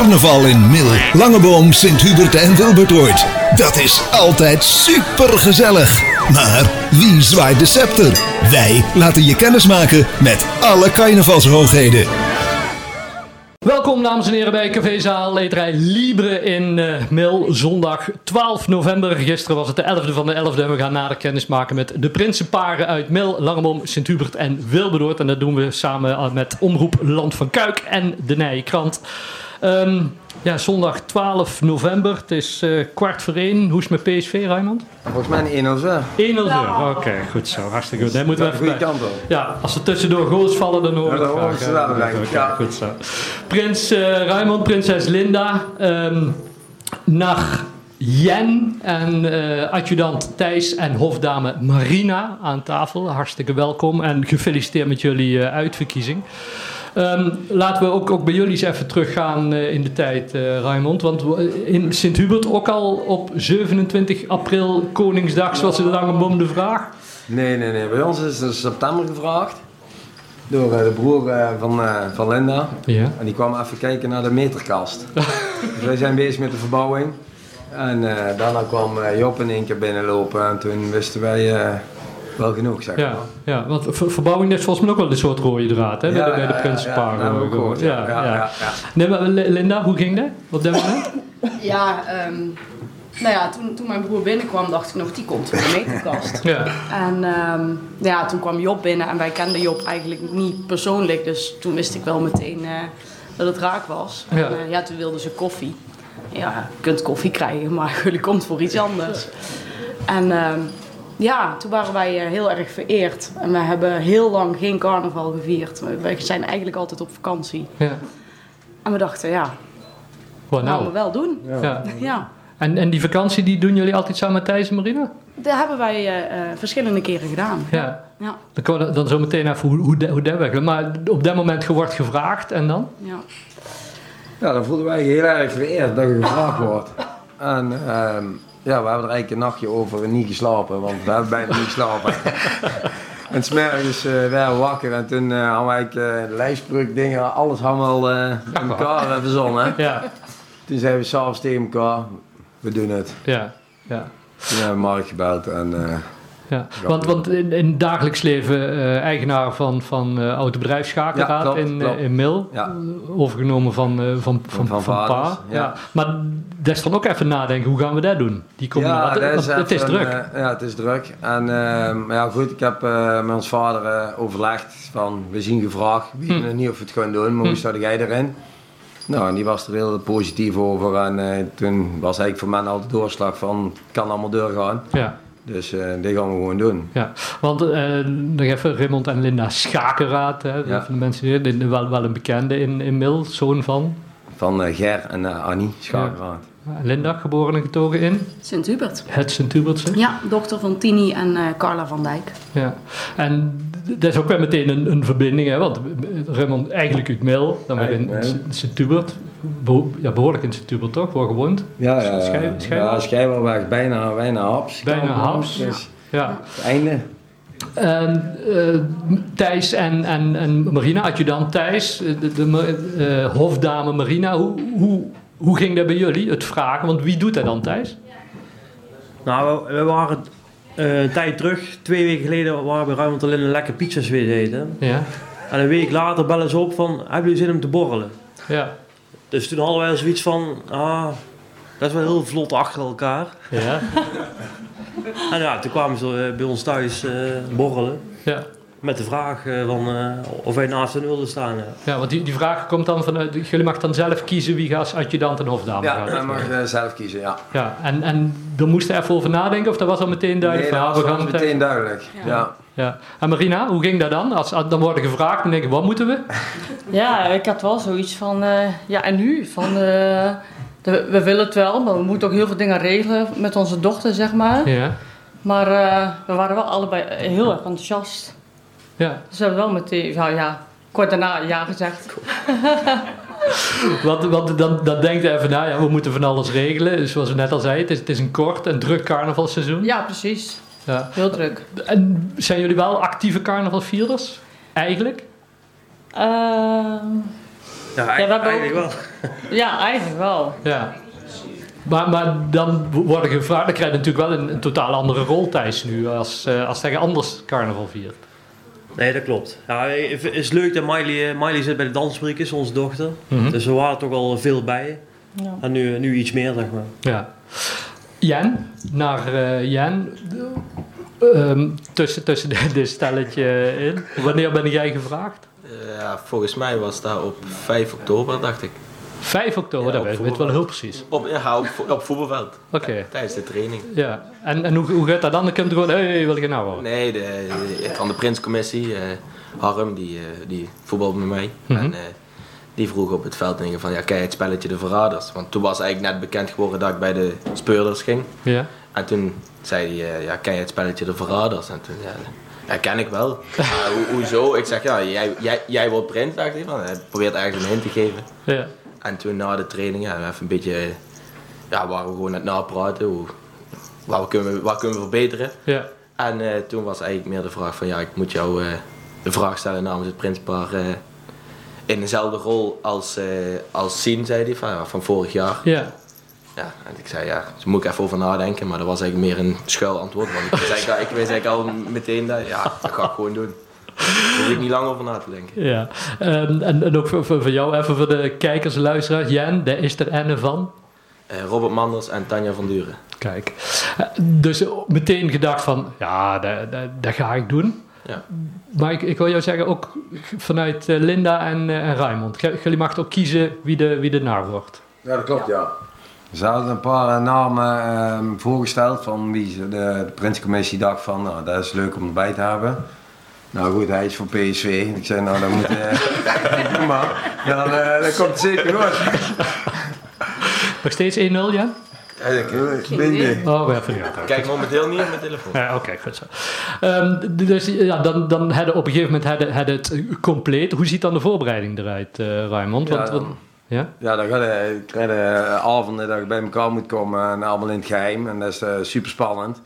Carnaval in Mil, Langeboom, Sint-Hubert en Wilbertoord. Dat is altijd super gezellig. Maar wie zwaait de scepter? Wij laten je kennis maken met alle carnavalshoogheden. Welkom dames en heren bij Cafézaal Leterij Libre in uh, Mil. Zondag 12 november. Gisteren was het de 11e van de 11e en we gaan nader kennis maken met de prinsenparen uit Mil, Langebom, Sint-Hubert en Wilberdoord. En dat doen we samen met Omroep Land van Kuik en de Nijkrant. Um, ja, zondag 12 november. Het is uh, kwart voor één. Hoe is het met PSV, Raymond? Volgens mij een 1-0 zo. 1-0 zo. Oké, goed zo. Hartstikke goed. Daar moeten we even goede kant op. Ja, als er tussendoor goals vallen, dan horen we Ja, dan horen ze wel, denk ik. Oké, Ja. goed zo. Prins uh, Raymond, prinses Linda, um, Nach Jen en uh, adjudant Thijs en hofdame Marina aan tafel. Hartstikke welkom en gefeliciteerd met jullie uh, uitverkiezing. Um, laten we ook, ook bij jullie eens even teruggaan uh, in de tijd, uh, Raymond. Want in Sint-Hubert ook al op 27 april Koningsdag, zoals de lange bom de vraag? Nee, nee, nee. Bij ons is het in september gevraagd. Door de broer van, van Linda. Ja. En die kwam even kijken naar de meterkast. dus wij zijn bezig met de verbouwing. En daarna kwam Job in één keer binnenlopen. En toen wisten wij wel genoeg, zeg maar. Ja, ja want ver verbouwing is volgens mij ook wel een soort rode draad, hè? Ja, bij de, bij de ja, Prinsenpaar. ja, ja, gehoord, ja, ja, ja, ja. Nee, maar Linda, hoe ging dat op dat moment? Ja, um, nou ja, toen, toen mijn broer binnenkwam, dacht ik nog, die komt voor de meterkast. ja. En um, ja, toen kwam Job binnen en wij kenden Job eigenlijk niet persoonlijk, dus toen wist ik wel meteen uh, dat het raak was. Ja. En uh, ja, toen wilden ze koffie. Ja, je kunt koffie krijgen, maar jullie komt voor iets anders. En um, ja, toen waren wij heel erg vereerd. En we hebben heel lang geen carnaval gevierd. We zijn eigenlijk altijd op vakantie. Ja. En we dachten, ja, Wat dat nou? gaan we wel doen. Ja. ja. ja. En, en die vakantie, die doen jullie altijd samen met Thijs en Marina? Dat hebben wij uh, uh, verschillende keren gedaan. Ja. ja. Dan komen we dan zo meteen even hoe, hoe, hoe dat werkt. Maar op dat moment wordt gevraagd en dan? Ja. Ja, dan voelden wij heel erg vereerd dat je gevraagd wordt. En um, ja, we hebben er eigenlijk een nachtje over niet geslapen, want we hebben bijna niet geslapen. en smiddags uh, werden we wakker en toen uh, hadden we eigenlijk uh, lijfspreuk dingen, alles allemaal in elkaar verzonnen. Ja. Toen zeiden we s'avonds tegen elkaar, we doen het. Ja, ja. Toen hebben we Mark gebeld en... Ja, want, want in, in het dagelijks leven uh, eigenaar van, van uh, autobedrijf Schakelaar ja, in, klopt. in Mil, ja. overgenomen van, uh, van, van, van, van Pa. Ja. Maar dat is dan ook even nadenken, hoe gaan we dat doen? Die ja, dat, is het is een, druk. ja, het is druk. En maar ja, goed, ik heb met ons vader overlegd van, we zien gevraagd, we weten hm. niet of we het gaan doen, maar hoe staat jij erin? Nou, en die was er heel positief over. En toen was eigenlijk voor mij al de doorslag van het kan allemaal doorgaan. Ja. Dus uh, die gaan we gewoon doen. Ja, want uh, nog even Raymond en Linda Schakeraad, hè, ja. van de mensen hier, wel, wel een bekende in, in Mil, zoon van? Van uh, Ger en Annie Schakeraad. Ja. Linda, geboren en getogen in? Sint-Hubert. Het Sint-Hubertse? Ja, dochter van Tini en Carla van Dijk. Ja, en dat is ook wel meteen een, een verbinding, hè? want Raymond eigenlijk uit Mil, dan weer in Sint-Hubert. Beho ja, behoorlijk in Sint-Hubert toch, waar gewoond? Ja, ja, Schij, ja bijna, bijna Haps. Bijna Haps, dus ja. Het einde. En, uh, Thijs en, en, en Marina, adjudant Thijs, de, de uh, hofdame Marina, hoe, hoe, hoe ging dat bij jullie, het vragen? Want wie doet dat dan, Thijs? Nou, we, we waren uh, een tijd terug, twee weken geleden, waren we ruim al in een lekker pizza's weer eten. Ja. En een week later bellen ze op van, hebben jullie zin om te borrelen? Ja. Dus toen hadden wij zoiets van, ah, dat is wel heel vlot achter elkaar. Ja. en ja, toen kwamen ze bij ons thuis uh, borrelen. Ja. Met de vraag uh, van, uh, of wij naast hen wilden staan. Ja, ja want die, die vraag komt dan vanuit, jullie mag dan zelf kiezen wie gaat als adjudant en hofdame ja, gaat. Ja, mag zelf kiezen, ja. Ja, en, en daar moest je even over nadenken of dat was al meteen duidelijk? Nee, dat was we gaan meteen duidelijk, ja. ja. Ja. En Marina, hoe ging dat dan? Als, dan worden gevraagd en denk ik, wat moeten we? Ja, ik had wel zoiets van, uh, ja en nu? Van, uh, de, we willen het wel, maar we moeten ook heel veel dingen regelen met onze dochter, zeg maar. Ja. Maar uh, we waren wel allebei heel erg enthousiast. Ja. Dus we hebben wel meteen, nou ja, kort daarna ja gezegd. want, want dan, dan denkt je even, nou ja, we moeten van alles regelen. Dus zoals we net al zeiden, het is, het is een kort en druk carnavalseizoen. Ja, precies. Ja. Heel druk. En zijn jullie wel actieve carnavalvierders? Eigenlijk? Uh, Ja, we hebben ook- eigenlijk wel. Ja, eigenlijk wel. Ja. Maar, maar dan worden gevraagd, dan krijg je natuurlijk wel een, een totaal andere rol Thijs nu als, eh, als hij anders carnaval viert. Nee, dat klopt. Ja, het is leuk dat Miley, eh, Miley zit bij de dansbriekjes, onze dochter. Mhm. Dus we waren toch al veel bij. Ja. En nu, nu iets meer, zeg maar. Ja. Jen, naar eh Jen. Ehm, tussen, tussen dit dit stelletje in. Wanneer ben jij gevraagd? Ja, volgens mij was dat op 5 oktober, dacht ik. 5 oktober, Ja, dat weet wel heel precies. Op, ja, op, vo- op voetbalveld. Oké. Tijdens de training. Ja. En, en hoe, hoe gaat dat dan? Dan komt er gewoon, hé, hey, wil je nou worden? Nee, de, van de Prinscommissie, eh Harm, die, eh, die voetbalde met mij. Mhm. En eh, die vroeg op het veld van, ja, kijk het spelletje De Verraders. Want toen was eigenlijk net bekend geworden dat ik bij de speurders ging. Ja. En toen zei hij, ja, ken je het spelletje De Verraders? En toen, ja, ja ken ik wel. Ho- hoezo? Ik zeg, ja, jij, jij, jij wordt prins, dacht. Hij probeert eigenlijk een hint te geven. Ja. En toen na de training, ja, even een beetje, ja, waren we gewoon aan het napraten. Hoe, wat, kunnen we, wat kunnen we verbeteren? Ja. En eh, toen was eigenlijk meer de vraag van, ja, ik moet jou eh, de vraag stellen namens het Prinspaar. eh, in dezelfde rol als, als Sien, zei hij, van, van vorig jaar. Ja. Ja, en ik zei, ja, daar moet ik even over nadenken. Maar dat was eigenlijk meer een schuil antwoord. Want ik wist eigenlijk, al- ik wist eigenlijk al meteen dat, ja, dat ga ik gewoon doen. Daar hoef ik niet lang over na te denken. ja. Ehm, en, en ook voor, voor, voor jou, even voor de kijkers en luisteraars. Jen, daar is er enne van. Eh, Robert Manders en Tanja van Duren. Kijk. Eh, Dus meteen gedacht van, ja, dat, dat, dat ga ik doen. Ja. Maar ik, ik wil jou zeggen, ook vanuit eh, Linda en, en Raymond. Jullie mag ook kiezen wie de, wie de naar wordt. Ja, dat klopt, ja. Ze hadden een paar namen ehm, voorgesteld van wie ze de, de Prinscommissie dacht van, nou, dat is leuk om erbij te hebben. Nou goed, hij is voor PSV. Ik zei, nou dan moet eh doe maar. Dan, eh, dan komt het zeker goed. Nog steeds 1-0, Jan? Binnen. Oh, we ja, Ik kijk momenteel niet op mijn telefoon. Ja, Oké, goed zo. Ehm, dus ja, dan, dan hadden op een gegeven moment hadden, hadden het eh, compleet. Hoe ziet dan de voorbereiding eruit, eh Raymond? Want, Ja, want- ja? Ja, dan ga je, krijg je eh, avonden dat je bij elkaar moet komen en allemaal in het geheim. En dat is eh, super spannend.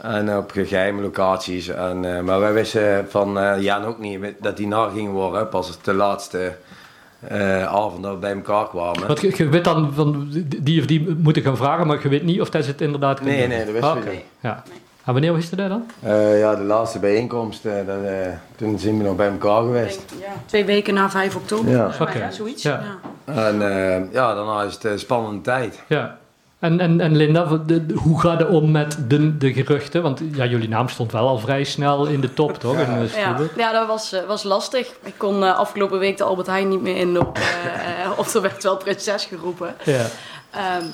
En op geheime locaties. En, eh, maar wij wisten van eh, Jan ook niet dat die naar ging worden. Pas de laatste eh, avond dat we bij elkaar kwamen. Want je, je weet dan van die of die moeten gaan vragen, maar je weet niet of dat ze het inderdaad kunnen Nee, doen. nee, dat wisten we Oké, niet. Ja. En wanneer je dat dan? Eh, ja, de laatste bijeenkomst, dat, toen zijn we nog bij elkaar geweest. Ja, twee weken na 5 oktober. Ja. volgens mij, Oké. hè, zoiets. Ja. Ja. En eh, ja, daarna is het een spannende tijd. Ja. En, en, en Linda, de- hoe gaat het om met de, de geruchten? Want ja, jullie naam stond wel al vrij snel in de top, toch? In, eh, Ja, ja, dat was, eh, was lastig. Ik kon eh, afgelopen week de Albert Heijn niet meer in op, of er werd wel prinses geroepen. ja. Ehm,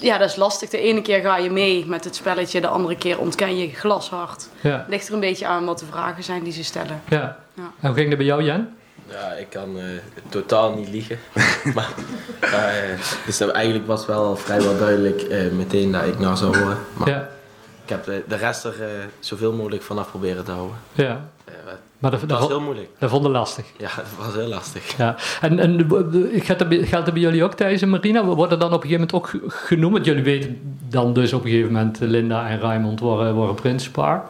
ja, dat is lastig. De ene keer ga je mee met het spelletje, de andere keer ontken je glashard. Ja. Ligt er een beetje aan wat de vragen zijn die ze stellen. ja. Ja. En hoe ging dat bij jou, Jan? Ja, ik kan eh, totaal niet liegen. maar, eh, dus dat- eigenlijk was wel vrijwel duidelijk eh, meteen dat ik naar zou horen. Maar Ja. ik heb de, de rest er zoveel mogelijk vanaf proberen te houden. ja. Maar dat, was heel moeilijk. dat vonden lastig. Ja, dat was heel lastig. Ja. En, en dat geldt dat bij jullie ook, Thijs en Marina? Worden dan op een gegeven moment ook ge- genoemd? Jullie weten dan dus op een gegeven moment, Linda en Raymond worden, worden prinspaar.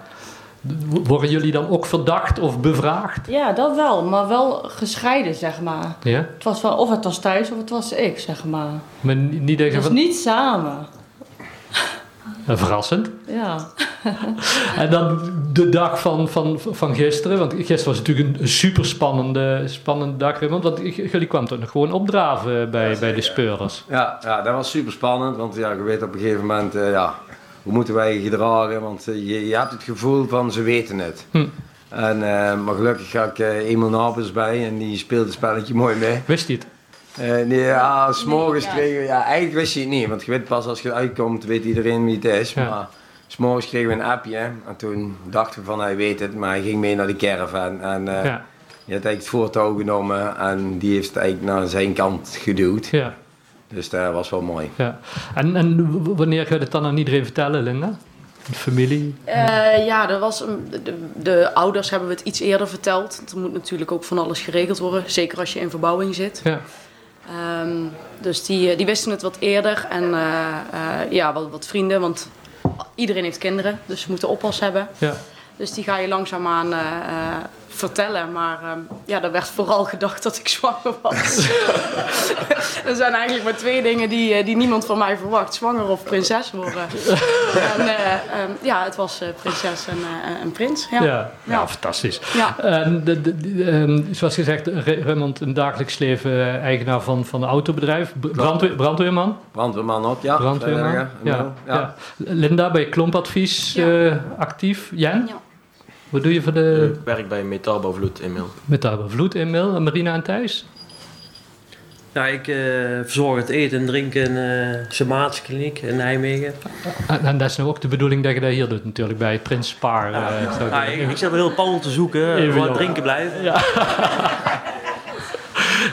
Worden jullie dan ook verdacht of bevraagd? Ja, dat wel, maar wel gescheiden, zeg maar. Ja? Het was wel, of het was thuis of het was ik, zeg maar. Maar ni- niet Dus van... niet samen. Verrassend. Ja. En dan de dag van, van, van gisteren. Want gisteren was natuurlijk een, super spannende, spannende dag. Raymond, Want jullie kwamen toch nog gewoon opdraven bij, bij de speurders. Ja, ja, dat was super spannend, want ja, je weet op een gegeven moment, eh, ja, hoe moeten wij je gedragen? Want eh, je, je hebt het gevoel van ze weten het. Hm. En, eh, maar gelukkig ga ik uh, Emil Napels bij en die speelt het spelletje mooi mee. Wist je het? Eh, nee, ja, s'morgens Nee, ja. kregen we, ja, eigenlijk wist je het niet, want je weet pas als je uitkomt, weet iedereen wie het is. Ja. Maar s'morgens kregen we een appje en toen dachten we van hij weet het, maar hij ging mee naar de caravan. En eh, Ja. die had eigenlijk het voortouw genomen en die heeft het eigenlijk naar zijn kant geduwd. Ja. Dus dat was wel mooi. ja. En, en wanneer ga je het dan aan iedereen vertellen, Linda? De familie? Eh, ja, er was een, de, de ouders hebben we het iets eerder verteld. Er moet natuurlijk ook van alles geregeld worden. Zeker als je in verbouwing zit. Ja. Ehm, dus die, eh, die wisten het wat eerder. En eh, eh, ja, wat, wat vrienden. Want iedereen heeft kinderen. Dus ze moeten oppas hebben. Ja. Dus die ga je langzaamaan vertellen. Maar ehm, ja, er werd vooral gedacht dat ik zwanger was. er zijn eigenlijk maar twee dingen die, eh, die niemand van mij verwacht. Zwanger of prinses worden. en eh, ehm, ja, het was eh, prinses en, eh, en prins. Ja. Ja, ja. Ja. fantastisch. Ja. En de, de, de- ehm, zoals gezegd, Raymond, een dagelijks leven eigenaar van, van een autobedrijf. Brandweer, brandweerman. Brandweerman ook, ja. Brandweerman. Ja, ja. ja. Linda, bij Klompadvies Ja. eh, actief. Jan, Ja. Wat doe je voor de Ik werk bij Metaalbouwvloed in Mil. Metaalbevloed in Mil? En Marina en Thijs? Ja, ik eh, verzorg het eten en drinken in de Somatische kliniek in Nijmegen. En, en dat is nou ook de bedoeling dat je dat hier doet natuurlijk, bij Prins Paar. eh, zo Ja, ik, ik zit wel heel Paul te zoeken, voor drinken blijven.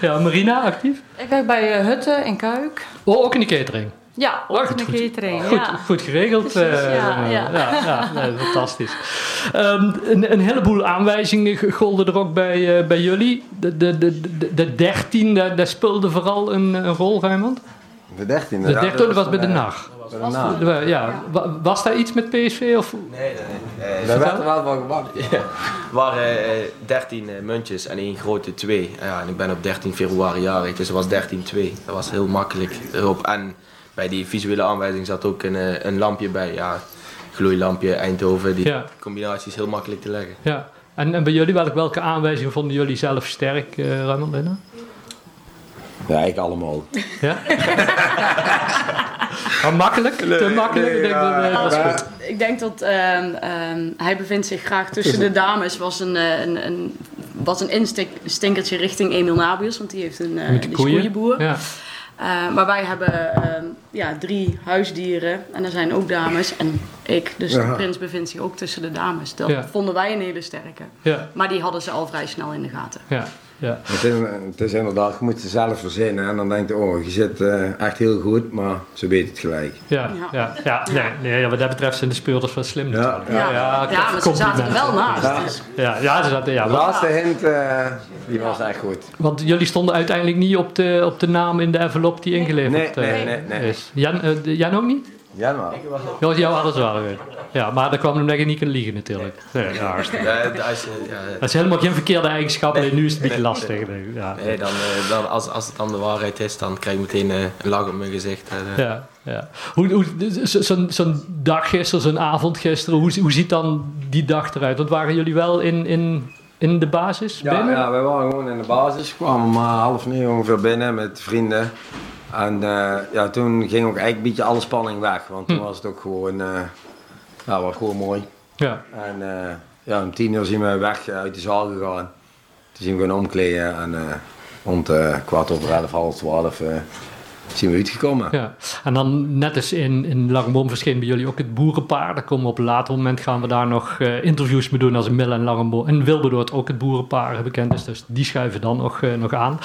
ja, Marina, actief? Ik werk bij eh, Hutte in Kuik. Oh, ook in de catering. Ja, ook goed. catering. Goed, Ja. goed geregeld. Precies, eh, ja, eh, ja. ja, ja, nee, fantastisch. Ehm, een, een heleboel aanwijzingen golden er ook bij, eh, bij jullie. De, de, de, de, de 13, daar, daar speelde vooral een, een rol, Raymond. De dertiende. De ja, 13 dat was bij de eh, NAG. Ja, wa- was daar iets met PSV? Of? Nee, nee, nee. Daar werd er wel van gewacht. Er waren eh, 13 eh, muntjes en één grote 2. Ja, en ik ben op 13 februari jarig, dus het was 13-2. Dat was heel makkelijk erop. En bij die visuele aanwijzing zat ook een, eh, een lampje bij. Ja, gloeilampje Eindhoven. Die Ja. combinatie is heel makkelijk te leggen. Ja. En, en bij jullie, welke, welke aanwijzingen vonden jullie zelf sterk, eh? Linda? Ja, ik allemaal. Ja? Maar makkelijk? Te makkelijk? ik denk dat, goed. Ik denk dat ehm, ehm, hij bevindt zich graag tussen de dames. Was een, eh, een, een, was een instinkertje richting Emil Nabius, want die heeft een eh koeienboer. Ja. Eh, maar wij hebben ehm, ja, drie huisdieren en er zijn ook dames en ik. Dus Ja. de prins bevindt zich ook tussen de dames. Dat Ja. vonden wij een hele sterke. Ja, Maar die hadden ze al vrij snel in de gaten. ja, ja. Het is, het is inderdaad, je moet het zelf verzinnen en dan denk je, oh, je zit eh, echt heel goed, maar ze weten het gelijk. Ja, ja, ja. Nee, nee, wat dat betreft zijn de speurders wel slim Ja, natuurlijk. Ja, ja, ja, maar ze zaten er wel naast. Ja. Dus. Ja, ja, ze zaten, ja De laatste hint, eh, die was echt goed. want jullie stonden uiteindelijk niet op de, op de naam in de envelop die ingeleverd Nee, nee, eh, nee, nee. is. Jan, Jan ook niet? Ja, maar. Ja, jou hadden ze wel weer. Ja, maar daar kwam hem dat je niet kunt liegen natuurlijk. Nee, ja, hartstikke. Ja, als je, ja, Dat is helemaal geen verkeerde eigenschap, alleen nu is het een beetje Nee. lastig. ik. Ja, nee, dan, eh, dan, als, als het dan de waarheid is, dan krijg je meteen eh, een lach op mijn gezicht. eh. Ja, ja. Hoe, hoe, zo- zo'n, zo'n dag gisteren, zo'n avond gisteren, hoe, hoe ziet dan die dag eruit? Want waren jullie wel in, in, in de basis Ja, binnen? ja, wij waren gewoon in de basis. kwamen om eh, half negen ongeveer binnen met vrienden. En eh, ja, toen ging ook eigenlijk een beetje alle spanning weg. Want toen Hm. was het ook gewoon, eh, ja, was gewoon mooi. Ja, En eh, ja, om tien uur zijn we weg uit de zaal gegaan. Toen zijn we gaan omkleden en rond kwart over elf, half twaalf zijn we uitgekomen. ja. En dan net als in, in Langenboom verscheen bij jullie ook het boerenpaar. Daar komen we op een later moment gaan we daar nog eh, interviews mee doen als in Mill en Langenboom. En Wilberdoord ook het boerenpaar bekend is, dus die schuiven dan nog, eh, nog aan.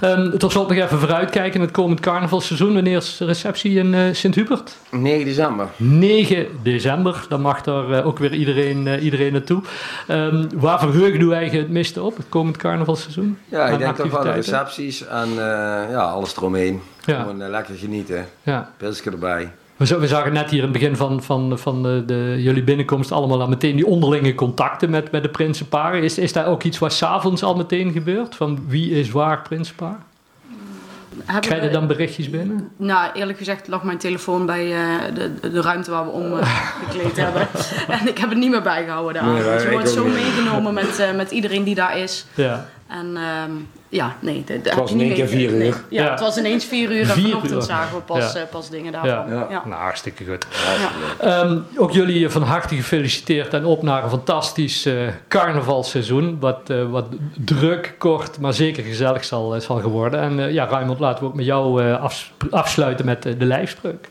Ehm tot slot nog even vooruitkijken het komend carnavalseizoen. Wanneer is de receptie in eh, Sint-Hubert? 9 december. 9 december. Dan mag er eh, ook weer iedereen, iedereen naartoe. Ehm, waar verheugen doe eigenlijk het meeste op, het komend carnavalseizoen? Ja, ik denk toch wel de recepties en ja, alles eromheen. Ja. Gewoon eh, lekker genieten. Ja. Pilsje erbij. We, za- we zagen net hier in het begin van, van, van de, de, jullie binnenkomst allemaal al meteen die onderlinge contacten met, met de prinsenparen. Is, is daar ook iets wat s'avonds al meteen gebeurt? Van wie is waar prinsenpaar? Hebben Krijg je we- dan berichtjes binnen? Nou, eerlijk gezegd lag mijn telefoon bij eh, de, de ruimte waar we om eh, gekleed hebben. En ik heb het niet meer bijgehouden daar. Nee, dus je ik wordt zo niet. meegenomen met, eh, met iedereen die daar is. Ja. En ehm, ja, nee. de- de- heb was in één keer vier nee. uur. Ja, Ja. het was ineens vier uur en vanochtend uur. zagen we pas, Ja. eh, pas dingen daarvan. Ja. Ja. Ja. Nou, hartstikke goed. Ja. Ehm, ook jullie van harte gefeliciteerd en op naar een fantastisch eh, carnavalseizoen. Wat, eh, wat druk, kort, maar zeker gezellig zal, zal geworden. En ja, Raymond, laten we ook met jou eh, afs- afsluiten met de lijfspreuk.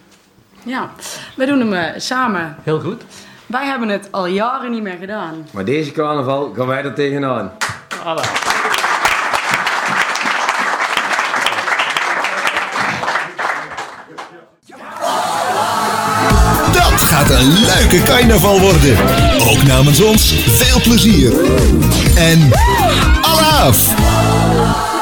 Ja, we doen hem samen. Heel goed. Wij hebben het al jaren niet meer gedaan. Maar deze carnaval gaan wij er tegenaan. Dat gaat een leuke carnaval worden. Ook namens ons veel plezier. En Allah!